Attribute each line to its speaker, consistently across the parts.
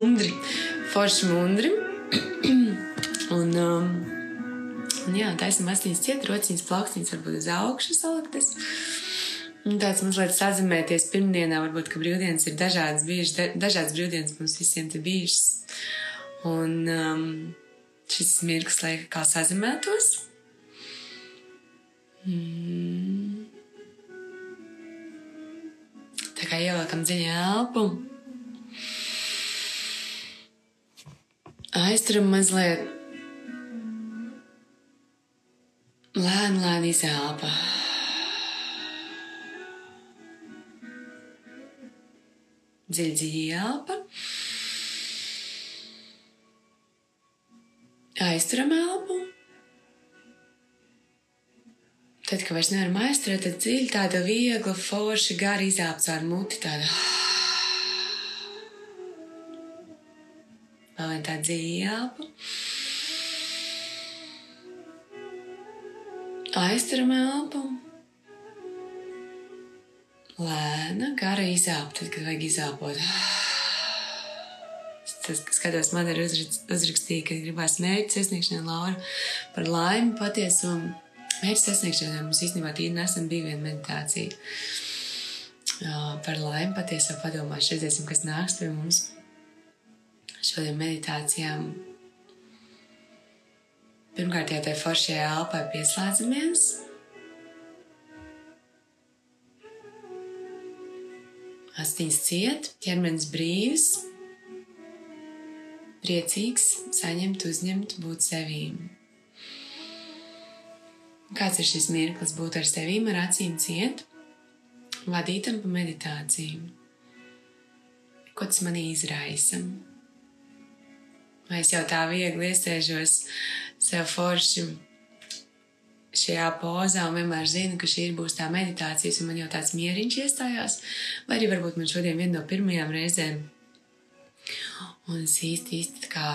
Speaker 1: mundri, forši mundri. un, um, un jā, taisam astiņas ciet, rociņas, plaukstīņas varbūt uz augšu saliktas. Un tāds mazliet sazināties pirmdienā, varbūt, ka brīvdienas ir dažādas bijušas, dažādas brīvdienas mums visiem te bijušas. Un um, šis mirklis, lai kā sazinātos. Mm. Tā kā ievelkam dziļu elpu. Aizturam mazliet. Lēni, lēni izelpa. Dziļi, dziļi elpa. Aizturam elpu. Tad, kad vairs nevaram aizturēt, tad dziļi tāda viegla, forša, gara izelpa caur muti. Tāda. Elpa. Aizturam elpu. Lēna, gara izelpa, tad, kad vajag. Tas, kas skatos, man ir uzrakstīts, ka gribās mērķi sasniegšanai, Laura, par laimi patiesumu. Mērķa sasniegšanai mums īstenībā tīri nesen bija viena meditācija. Par laimi patiesā padomāšu, redzēsim, kas nāks pie mums šodien meditācijām. Pirmkārt, jau tajā foršajā elpā pieslēdzamies. Astiņas ciet, ķermenis brīvs, priecīgs, saņemt, uzņemt, būt sevīm. Kāds ir šis mirklis būt ar sevīm, ar acīm ciet, vadītam pa meditāciju? Ko tas manī izraisa? Vai es jau tā viegli iesēžos sev forši šajā pozā un vienmēr zinu, ka šī būs tā meditācijas, un man jau tāds mieriņš iestājās, vai arī varbūt man šodien viena no pirmajām reizēm Un es īsti, īsti kā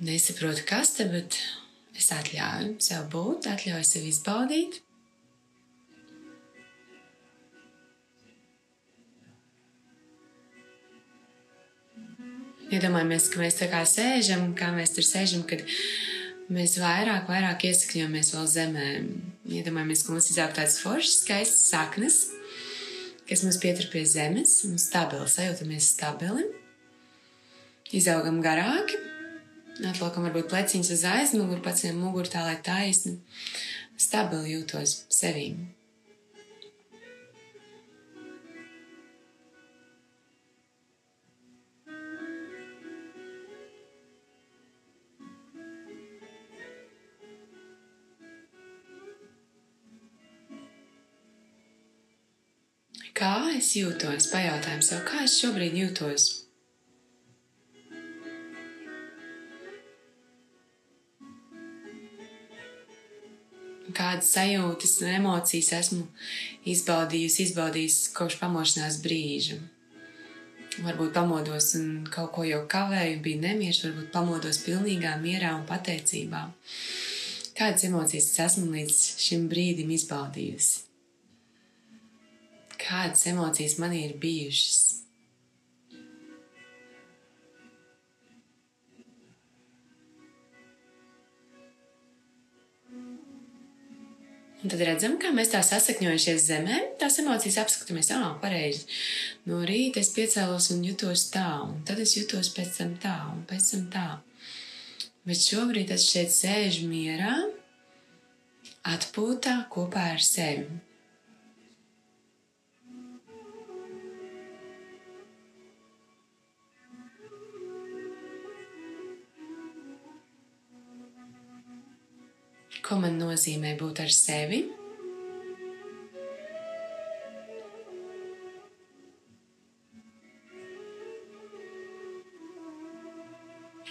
Speaker 1: nesaprotu, kas te, bet es atļauju sev būt, atļauju sev izbaudīt. Iedomājamies, ka mēs tā kā sēžam, kā mēs tur sēžam, kad mēs vairāk, vairāk iesakņojamies vēl zemē. Iedomājamies, ka mums izaug tāds foršs, skaists saknes, kas mums pietur pie zemes un stabili, sajūtamies stabili. Izaugam garāki, atliekam varbūt pleciņus uz aizmuguri, paciem muguru tā, lai taisni, stabili jūtos sevīm. Es jūtos? Pajautājums sev, kā es šobrīd jūtos? Kādas sajūtas un emocijas esmu izbaudījusi, izbaudījusi kopš pamošanās brīža. Varbūt pamodos un kaut ko jau kavēju, bija nemieris, varbūt pamodos pilnīgā mierā un pateicībā. Kādas emocijas esmu līdz šim brīdim izbaudījusi? Kādas emocijas man ir bijušas. Un tad redzam, kā mēs tā sasakņojušies zemē, tās emocijas apskatāmies, ah, pareizi. No rīta es piecēlos un jutos tā, un tad es jutos pēc tam tā, un pēc tam tā. Bet šobrīd es šeit sēžu mierā, atpūtā kopā ar sevi. Ko man nozīmē būt ar sevi.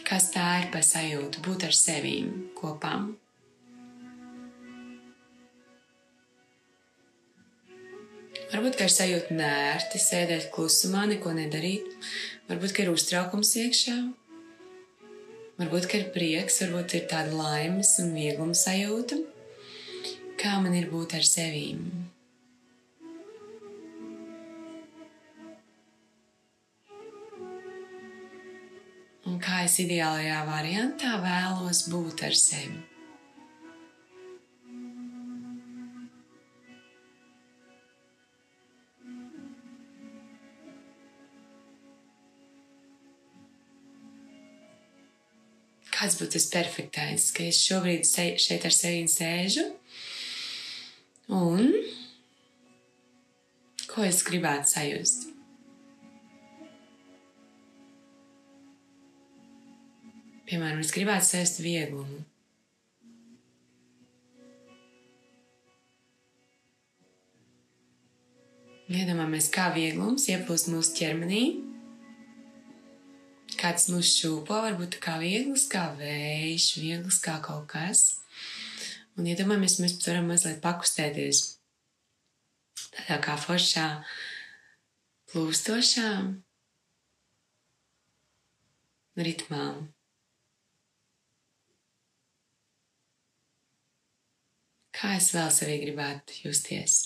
Speaker 1: Kas tā ir pa sajūtu būt ar sevi kopā? Varbūt ir sajūta nērti sēdēt klusumā, neko nedarīt. Varbūt ir uztraukums iekšā, Varbūt ir prieks, varbūt ir tāda laimes un viegluma sajūta. Kā man ir būt ar sevi? Un kā es ideālajā variantā vēlos būt ar sevi? Tas perfektais, ka es šobrīd šeit ar sevi sēžu un ko es gribētu sajust? Piemēram, es gribētu sēst vieglumu. Iedomājamies, kā vieglums ieplūst mūsu ķermenī. Kāds mūs šūpo, varbūt kā viegls, kā vējš, viegls kā kaut kas. Un iedomājamies, mēs varam mazliet pakustēties tādā kā foršā, plūstošā ritmā. Kā es vēl sevī gribētu justies?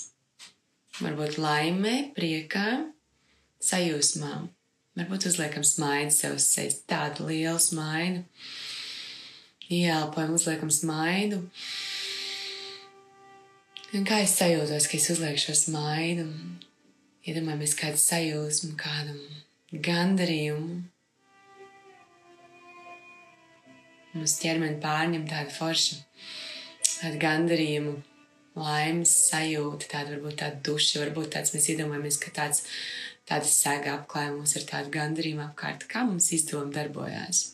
Speaker 1: Varbūt laimē, priekā, sajūsmā. Varbūt uzliekam smaidu sev uz sejas, tādu lielu smaidu. Ieelpojam, uzliekam smaidu. Un kā es sajūtos, ka es uzlieku šo smaidu? Iedomājamies kādu sajūsmu, kādu gandarījumu. Mums ķermeni pārņem tāda forša tādu gandarījumu, laimes sajūta, tāda varbūt tāda duša, varbūt tāds mēs iedomājamies, ka tāds, tāda sēga apklāja mūs ar tādu gandarījumu apkārt. Kā mums izdoma darbojās?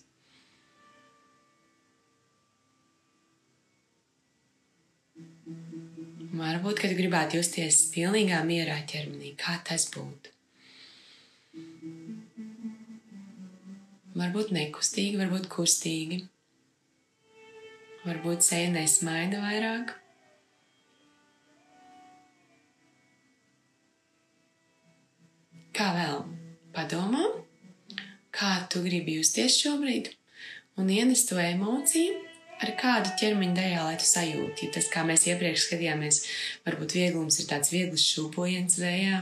Speaker 1: Varbūt, kad gribētu justies pilnīgā mierā ķermenī, kā tas būtu. Varbūt nekustīgi, varbūt kustīgi. Varbūt seja nesmaida vairāk. Kā vēl? Padomā, kā tu gribi justies šobrīd, un ienes to emociju, ar kādu ķermeņa daļā, lai tu sajūti. Tas, kā mēs iepriekš skatījāmies, varbūt vieglums ir tāds viegls šūpojiens vējā,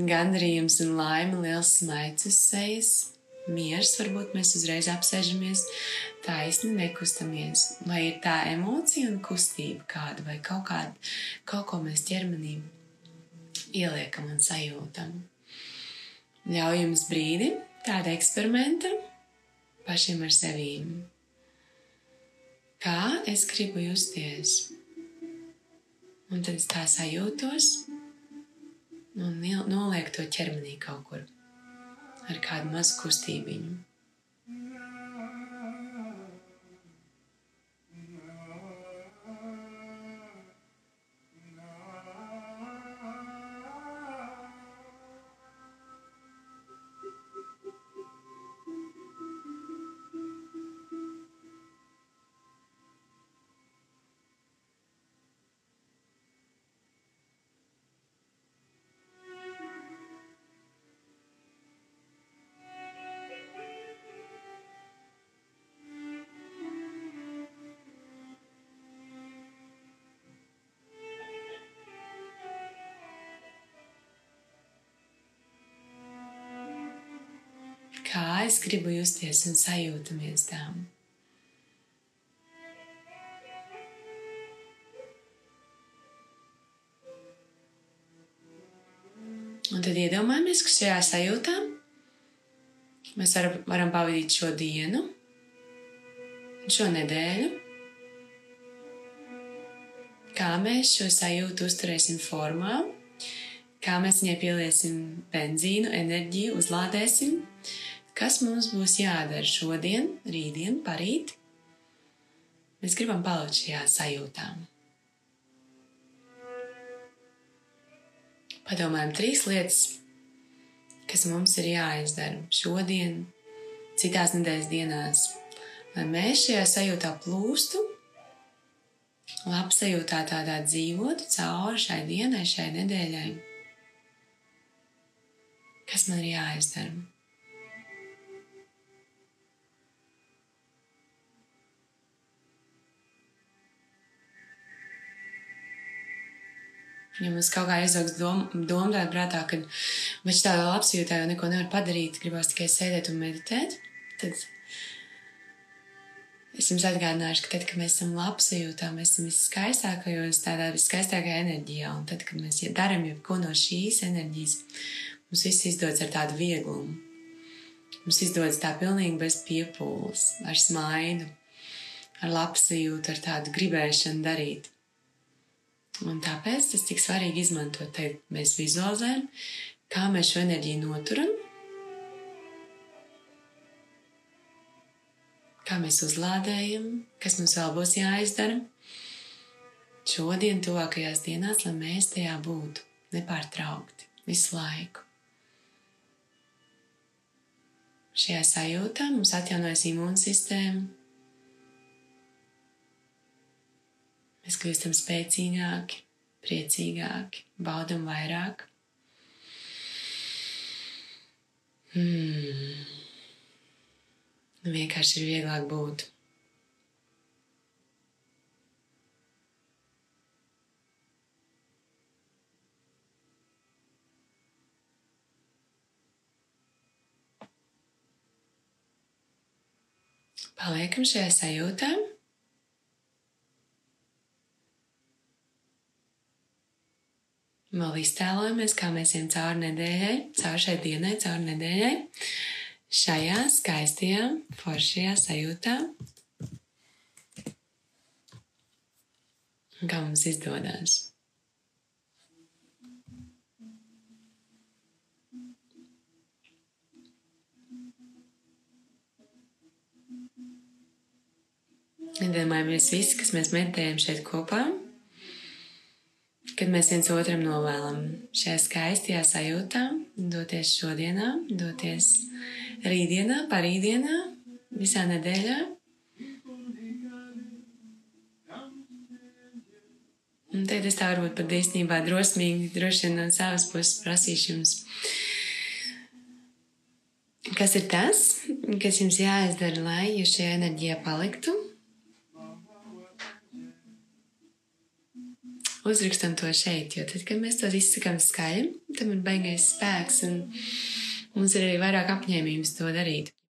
Speaker 1: gandarījums un laime, liels smaids uz sejas, miers, varbūt mēs uzreiz apsēžamies, taisni nekustamies, vai ir tā emocija un kustība kāda, vai kaut kāda, kaut ko mēs ķermenī ieliekam un sajūtam. Ļauj jums brīdi tāda eksperimenta pašiem ar sevīm. Kā es gribu justies? Un tad es tā sajūtos un nolieku to ķermenī kaut kur ar kādu mazu kustībiņu. Kā es gribu justies un sajūtamies tām. Un tad iedomājamies, ka šajā sajūtā mēs var, varam pavadīt šo dienu, šo nedēļu. Kā mēs šo sajūtu uzturēsim formā, kā mēs viņai pieliesim benzīnu, enerģiju, uzlādēsim, kas mums būs jādara šodien, rītdien, parīt. Mēs gribam palikt šajā sajūtā. Padomājam trīs lietas, kas mums ir jāizdara šodien, citās nedēļas dienās, lai mēs šajā sajūtā plūstu, labsajūtā tādā dzīvotu cauri šai dienai, šai nedēļai. Kas man ir jāizdara? Ja mums kaut kā aizaugs dom, domā prātā, ka viņš tādā labsajūtā jau neko nevar padarīt, gribās tikai sēdēt un meditēt, tad es jums atgādināšu, ka tad, kad mēs esam labsajūtā, mēs esam viskaistākajos, tādā viskaistākajā enerģijā. Un tad, kad mēs darām jebko no šīs enerģijas, mums viss izdodas ar tādu vieglumu. Mums izdodas tā pilnīgi bez piepūles, ar smaidu, ar labsajūtu, ar tādu gribēšanu darīt. Un tāpēc tas tik svarīgi izmantot. Te mēs vizualizējam, kā mēs šo enerģiju noturam, kā mēs uzlādējam, kas mums vēl būs jāizdara šodien, tuvākajās dienās, lai mēs tajā būtu nepārtraukti visu laiku. Šajā sajūtā mums atjaunojas imūnsistēma. Mēs kļūstam spēcīgāki, priecīgāki, baudam vairāk. Hmm. Vienkārši ir vieglāk būt. Paliekam šajā sajūtā. Vēl iztēlojamies, kā mēs ejam cauri nedēļai, cauri šai dienai, cauri nedēļai šajā skaistajā, foršajā sajūtā. Kā mums izdodas? Iedomājamies visi, kas mēs meditējam šeit kopā, kad mēs viens otram novēlam šajā skaistajā sajūtā, doties šodienā, doties rītdienā, parītdienā, visā nedēļā. Un tad es tā varbūt pat īstenībā drosmīgi, droši vien no savas puses prasīšu jums, kas ir tas, kas jums jāizdara, lai jūs šajā enerģijā paliktu. Uzrakstam to šeit, jo tad, kad mēs to izsakām skaļi, tam ir baigais spēks un Mums ir arī vairāk apņēmības to darīt.